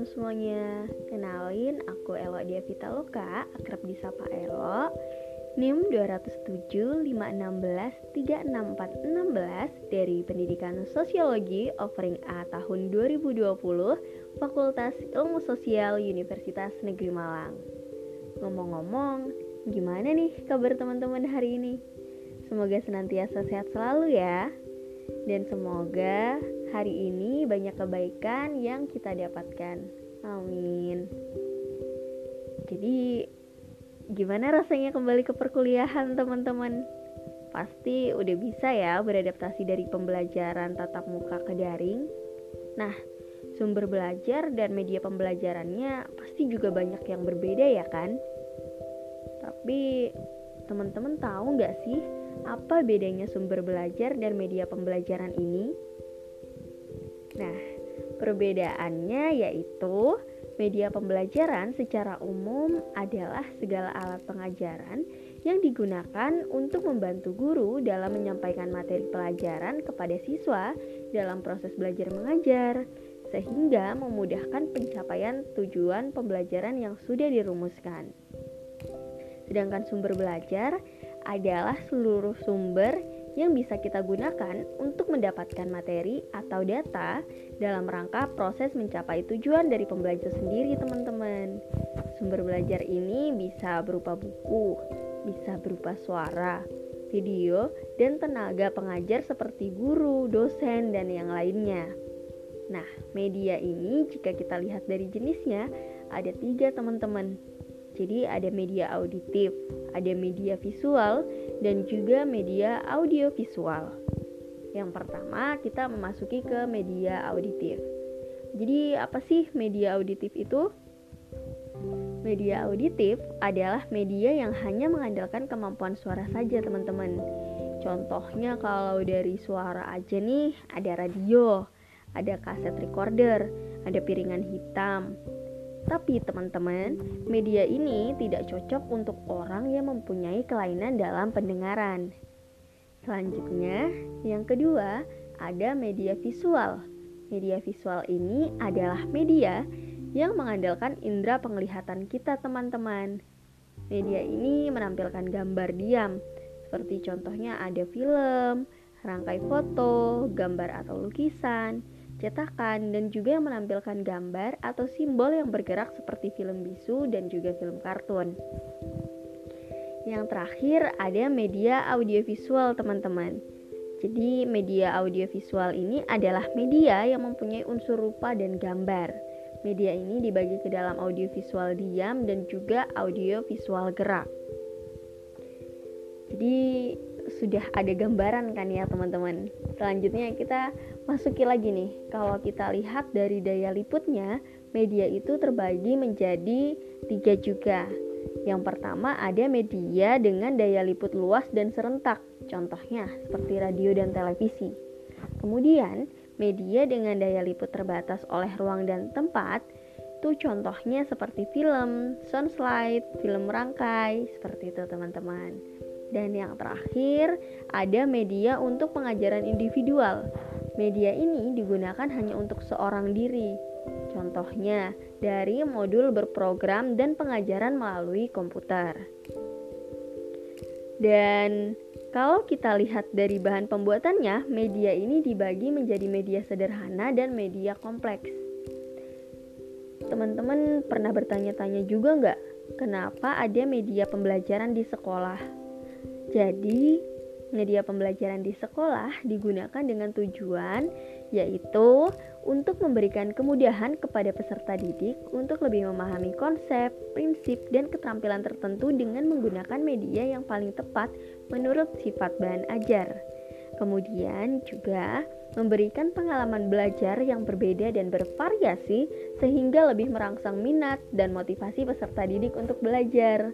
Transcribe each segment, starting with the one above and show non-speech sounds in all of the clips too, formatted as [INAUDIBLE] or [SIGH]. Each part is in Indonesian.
teman-teman semuanya. Kenalin, aku Elo Diavita Loka Akrab disapa Elo. NIM 207-516-36416 Dari Pendidikan Sosiologi Offering A tahun 2020 Fakultas Ilmu Sosial Universitas Negeri Malang. Ngomong-ngomong, gimana nih kabar teman-teman hari ini? Semoga senantiasa sehat selalu ya. Dan semoga hari ini banyak kebaikan yang kita dapatkan. Amin. Jadi, gimana rasanya kembali ke perkuliahan, teman-teman? Pasti udah bisa ya beradaptasi dari pembelajaran tatap muka ke daring. Nah, sumber belajar dan media pembelajarannya pasti juga banyak yang berbeda ya kan? Tapi teman-teman tahu nggak sih apa bedanya sumber belajar dan media pembelajaran ini? Nah, perbedaannya yaitu media pembelajaran secara umum adalah segala alat pengajaran yang digunakan untuk membantu guru dalam menyampaikan materi pelajaran kepada siswa dalam proses belajar mengajar, sehingga memudahkan pencapaian tujuan pembelajaran yang sudah dirumuskan. Sedangkan sumber belajar adalah seluruh sumber yang bisa kita gunakan untuk mendapatkan materi atau data dalam rangka proses mencapai tujuan dari pembelajar sendiri, teman-teman. Sumber belajar ini bisa berupa buku, bisa berupa suara, video, dan tenaga pengajar seperti guru, dosen, dan yang lainnya. Nah, media ini jika kita lihat dari jenisnya ada tiga teman-teman jadi ada media auditif, ada media visual, dan juga media audiovisual. Yang pertama, kita memasuki ke media auditif. Jadi, apa sih media auditif itu? Media auditif adalah media yang hanya mengandalkan kemampuan suara saja, teman-teman. Contohnya kalau dari suara aja nih, ada radio, ada kaset recorder, ada piringan hitam, tapi teman-teman, media ini tidak cocok untuk orang yang mempunyai kelainan dalam pendengaran. Selanjutnya, yang kedua, ada media visual. Media visual ini adalah media yang mengandalkan indera penglihatan kita, teman-teman. Media ini menampilkan gambar diam, seperti contohnya ada film, rangkai foto, gambar atau lukisan, cetakan, dan juga yang menampilkan gambar atau simbol yang bergerak seperti film bisu dan juga film kartun. Yang terakhir ada media audiovisual teman-teman. Jadi media audiovisual ini adalah media yang mempunyai unsur rupa dan gambar. Media ini dibagi ke dalam audiovisual diam dan juga audiovisual gerak. Jadi sudah ada gambaran kan ya teman-teman. Selanjutnya kita masuki lagi nih. Kalau kita lihat dari daya liputnya, media itu terbagi menjadi tiga juga. Yang pertama ada media dengan daya liput luas dan serentak, contohnya seperti radio dan televisi. Kemudian, media dengan daya liput terbatas oleh ruang dan tempat, itu contohnya seperti film, sound slide, film rangkai, seperti itu teman-teman. Dan yang terakhir, ada media untuk pengajaran individual. Media ini digunakan hanya untuk seorang diri. Contohnya, dari modul berprogram dan pengajaran melalui komputer. Dan kalau kita lihat dari bahan pembuatannya, media ini dibagi menjadi media sederhana dan media kompleks. Teman-teman pernah bertanya-tanya juga nggak, kenapa ada media pembelajaran di sekolah? Jadi, media pembelajaran di sekolah digunakan dengan tujuan yaitu untuk memberikan kemudahan kepada peserta didik untuk lebih memahami konsep, prinsip, dan keterampilan tertentu dengan menggunakan media yang paling tepat menurut sifat bahan ajar. Kemudian juga memberikan pengalaman belajar yang berbeda dan bervariasi sehingga lebih merangsang minat dan motivasi peserta didik untuk belajar.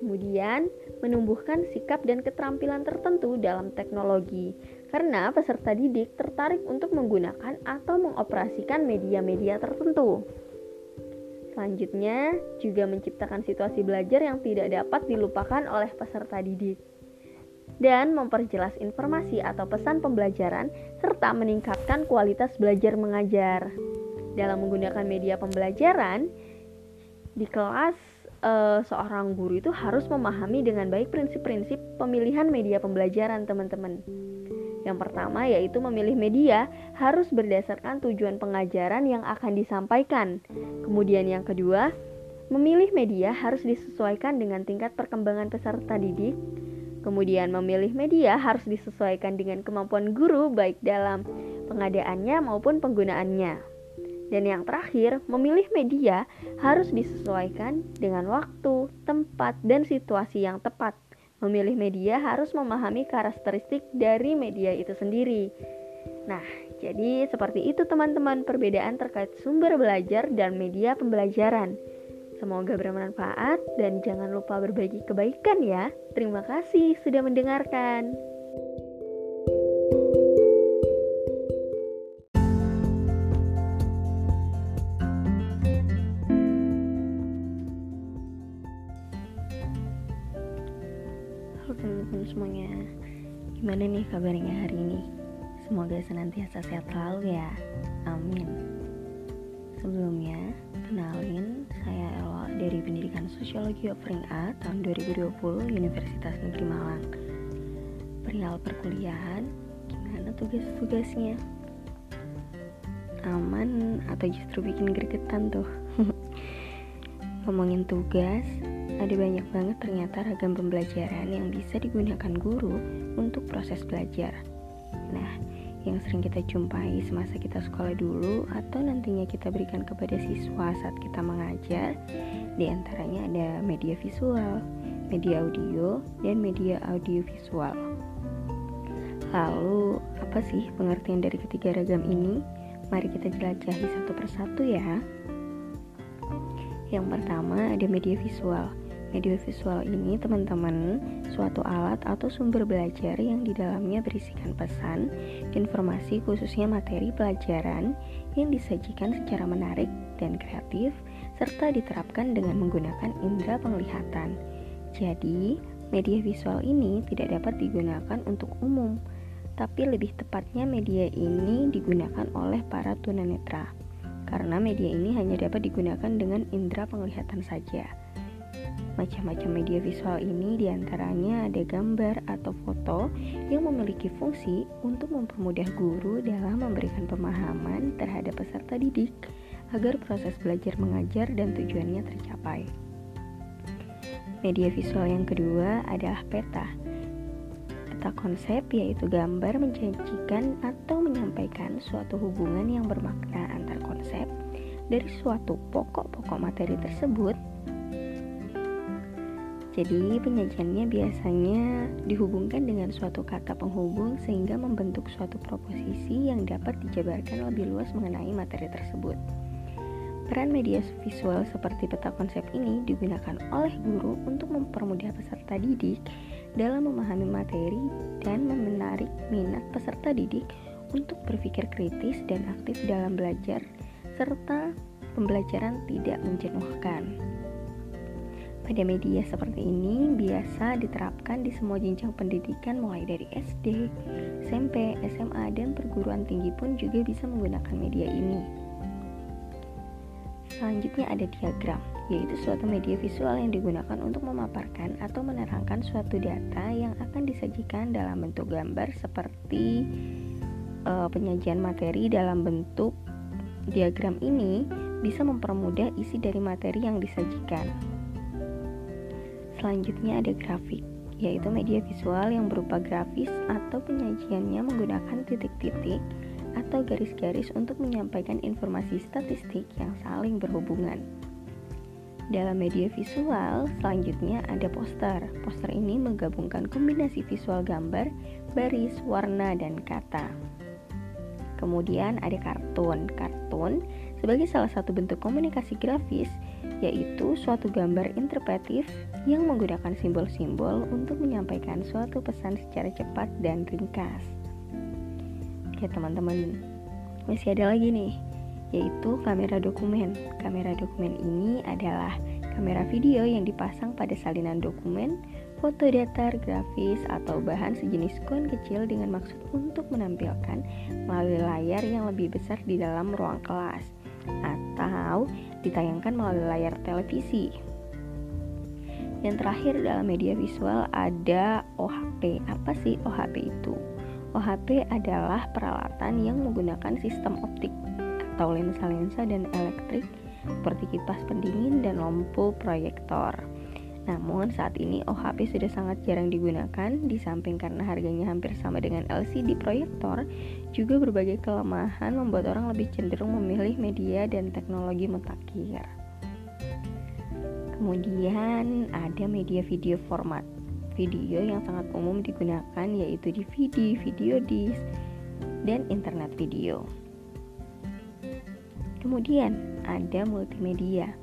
Kemudian, menumbuhkan sikap dan keterampilan tertentu dalam teknologi, karena peserta didik tertarik untuk menggunakan atau mengoperasikan media-media tertentu. Selanjutnya, juga menciptakan situasi belajar yang tidak dapat dilupakan oleh peserta didik, dan memperjelas informasi atau pesan pembelajaran, serta meningkatkan kualitas belajar mengajar. dalam menggunakan media pembelajaran di kelas uh, seorang guru itu harus memahami dengan baik prinsip-prinsip pemilihan media pembelajaran teman-teman. Yang pertama yaitu memilih media harus berdasarkan tujuan pengajaran yang akan disampaikan. Kemudian yang kedua, memilih media harus disesuaikan dengan tingkat perkembangan peserta didik. Kemudian memilih media harus disesuaikan dengan kemampuan guru baik dalam pengadaannya maupun penggunaannya. Dan yang terakhir, memilih media harus disesuaikan dengan waktu, tempat, dan situasi yang tepat Memilih media harus memahami karakteristik dari media itu sendiri. Nah, jadi seperti itu teman-teman perbedaan terkait sumber belajar dan media pembelajaran. Semoga bermanfaat dan jangan lupa berbagi kebaikan ya. Terima kasih sudah mendengarkan. Kabarnya hari ini? Semoga senantiasa sehat selalu ya Amin Sebelumnya, kenalin saya Ella dari Pendidikan Sosiologi Offering A tahun 2020 Universitas Negeri Malang Perihal perkuliahan, gimana tugas-tugasnya? Aman atau justru bikin gregetan tuh? [LAUGHS] Ngomongin tugas, ada banyak banget ternyata ragam pembelajaran yang bisa digunakan guru untuk proses belajar. Nah, yang sering kita jumpai semasa kita sekolah dulu atau nantinya kita berikan kepada siswa saat kita mengajar, di antaranya ada media visual, media audio, dan media audiovisual. Lalu, apa sih pengertian dari ketiga ragam ini? Mari kita jelajahi satu persatu ya. Yang pertama ada media visual. Media visual ini teman-teman suatu alat atau sumber belajar yang di dalamnya berisikan pesan, informasi khususnya materi pelajaran yang disajikan secara menarik dan kreatif serta diterapkan dengan menggunakan indera penglihatan. Jadi, media visual ini tidak dapat digunakan untuk umum, tapi lebih tepatnya media ini digunakan oleh para tunanetra karena media ini hanya dapat digunakan dengan indera penglihatan saja. Macam-macam media visual ini di antaranya ada gambar atau foto yang memiliki fungsi untuk mempermudah guru dalam memberikan pemahaman terhadap peserta didik agar proses belajar mengajar dan tujuannya tercapai. Media visual yang kedua adalah peta. Peta konsep yaitu gambar menjanjikan atau menyampaikan suatu hubungan yang bermakna antar konsep dari suatu pokok-pokok materi tersebut jadi penyajiannya biasanya dihubungkan dengan suatu kata penghubung sehingga membentuk suatu proposisi yang dapat dijabarkan lebih luas mengenai materi tersebut. Peran media visual seperti peta konsep ini digunakan oleh guru untuk mempermudah peserta didik dalam memahami materi dan menarik minat peserta didik untuk berpikir kritis dan aktif dalam belajar serta pembelajaran tidak menjenuhkan. Pada media seperti ini biasa diterapkan di semua jenjang pendidikan mulai dari SD, SMP, SMA, dan perguruan tinggi pun juga bisa menggunakan media ini. Selanjutnya ada diagram, yaitu suatu media visual yang digunakan untuk memaparkan atau menerangkan suatu data yang akan disajikan dalam bentuk gambar seperti uh, penyajian materi dalam bentuk diagram ini bisa mempermudah isi dari materi yang disajikan. Selanjutnya ada grafik, yaitu media visual yang berupa grafis atau penyajiannya menggunakan titik-titik atau garis-garis untuk menyampaikan informasi statistik yang saling berhubungan. Dalam media visual, selanjutnya ada poster. Poster ini menggabungkan kombinasi visual gambar, baris, warna, dan kata. Kemudian ada kartun. Kartun sebagai salah satu bentuk komunikasi grafis yaitu suatu gambar interpretif yang menggunakan simbol-simbol untuk menyampaikan suatu pesan secara cepat dan ringkas. Oke teman-teman, masih ada lagi nih, yaitu kamera dokumen. Kamera dokumen ini adalah kamera video yang dipasang pada salinan dokumen, foto datar, grafis, atau bahan sejenis koin kecil dengan maksud untuk menampilkan melalui layar yang lebih besar di dalam ruang kelas atau ditayangkan melalui layar televisi. Yang terakhir dalam media visual ada OHP. Apa sih OHP itu? OHP adalah peralatan yang menggunakan sistem optik atau lensa-lensa dan elektrik seperti kipas pendingin dan lampu proyektor. Namun saat ini OHP sudah sangat jarang digunakan, di samping karena harganya hampir sama dengan LCD proyektor, juga berbagai kelemahan membuat orang lebih cenderung memilih media dan teknologi mutakhir. Kemudian ada media video format video yang sangat umum digunakan yaitu DVD, video disc, dan internet video. Kemudian ada multimedia.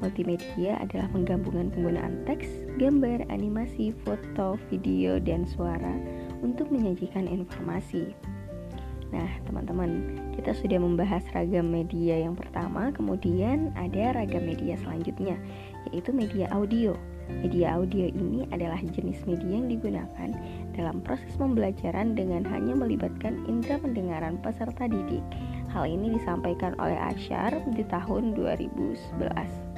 Multimedia adalah penggabungan penggunaan teks, gambar, animasi, foto, video, dan suara untuk menyajikan informasi. Nah, teman-teman, kita sudah membahas ragam media yang pertama, kemudian ada ragam media selanjutnya, yaitu media audio. Media audio ini adalah jenis media yang digunakan dalam proses pembelajaran dengan hanya melibatkan indera pendengaran peserta didik. Hal ini disampaikan oleh Asyar di tahun 2011.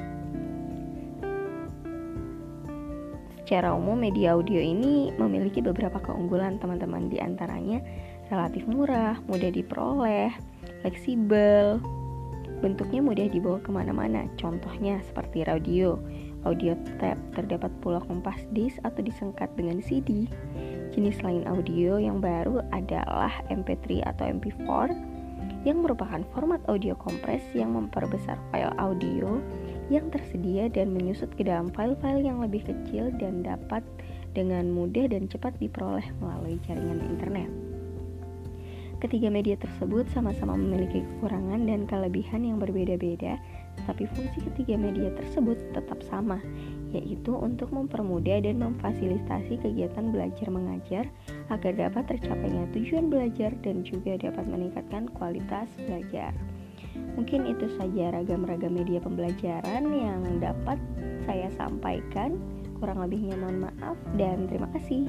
Secara umum media audio ini memiliki beberapa keunggulan teman-teman di antaranya relatif murah, mudah diperoleh, fleksibel, Bentuknya mudah dibawa ke mana-mana, contohnya seperti radio, audio tape, terdapat pula kompas disc atau disengkat dengan CD. Jenis lain audio yang baru adalah MP3 atau MP4 yang merupakan format audio kompres yang memperbesar file audio yang tersedia dan menyusut ke dalam file-file yang lebih kecil dan dapat dengan mudah dan cepat diperoleh melalui jaringan internet. Ketiga media tersebut sama-sama memiliki kekurangan dan kelebihan yang berbeda-beda, tetapi fungsi ketiga media tersebut tetap sama, yaitu untuk mempermudah dan memfasilitasi kegiatan belajar mengajar agar dapat tercapainya tujuan belajar dan juga dapat meningkatkan kualitas belajar. Mungkin itu saja ragam-ragam media pembelajaran yang dapat saya sampaikan. Kurang lebihnya mohon maaf dan terima kasih.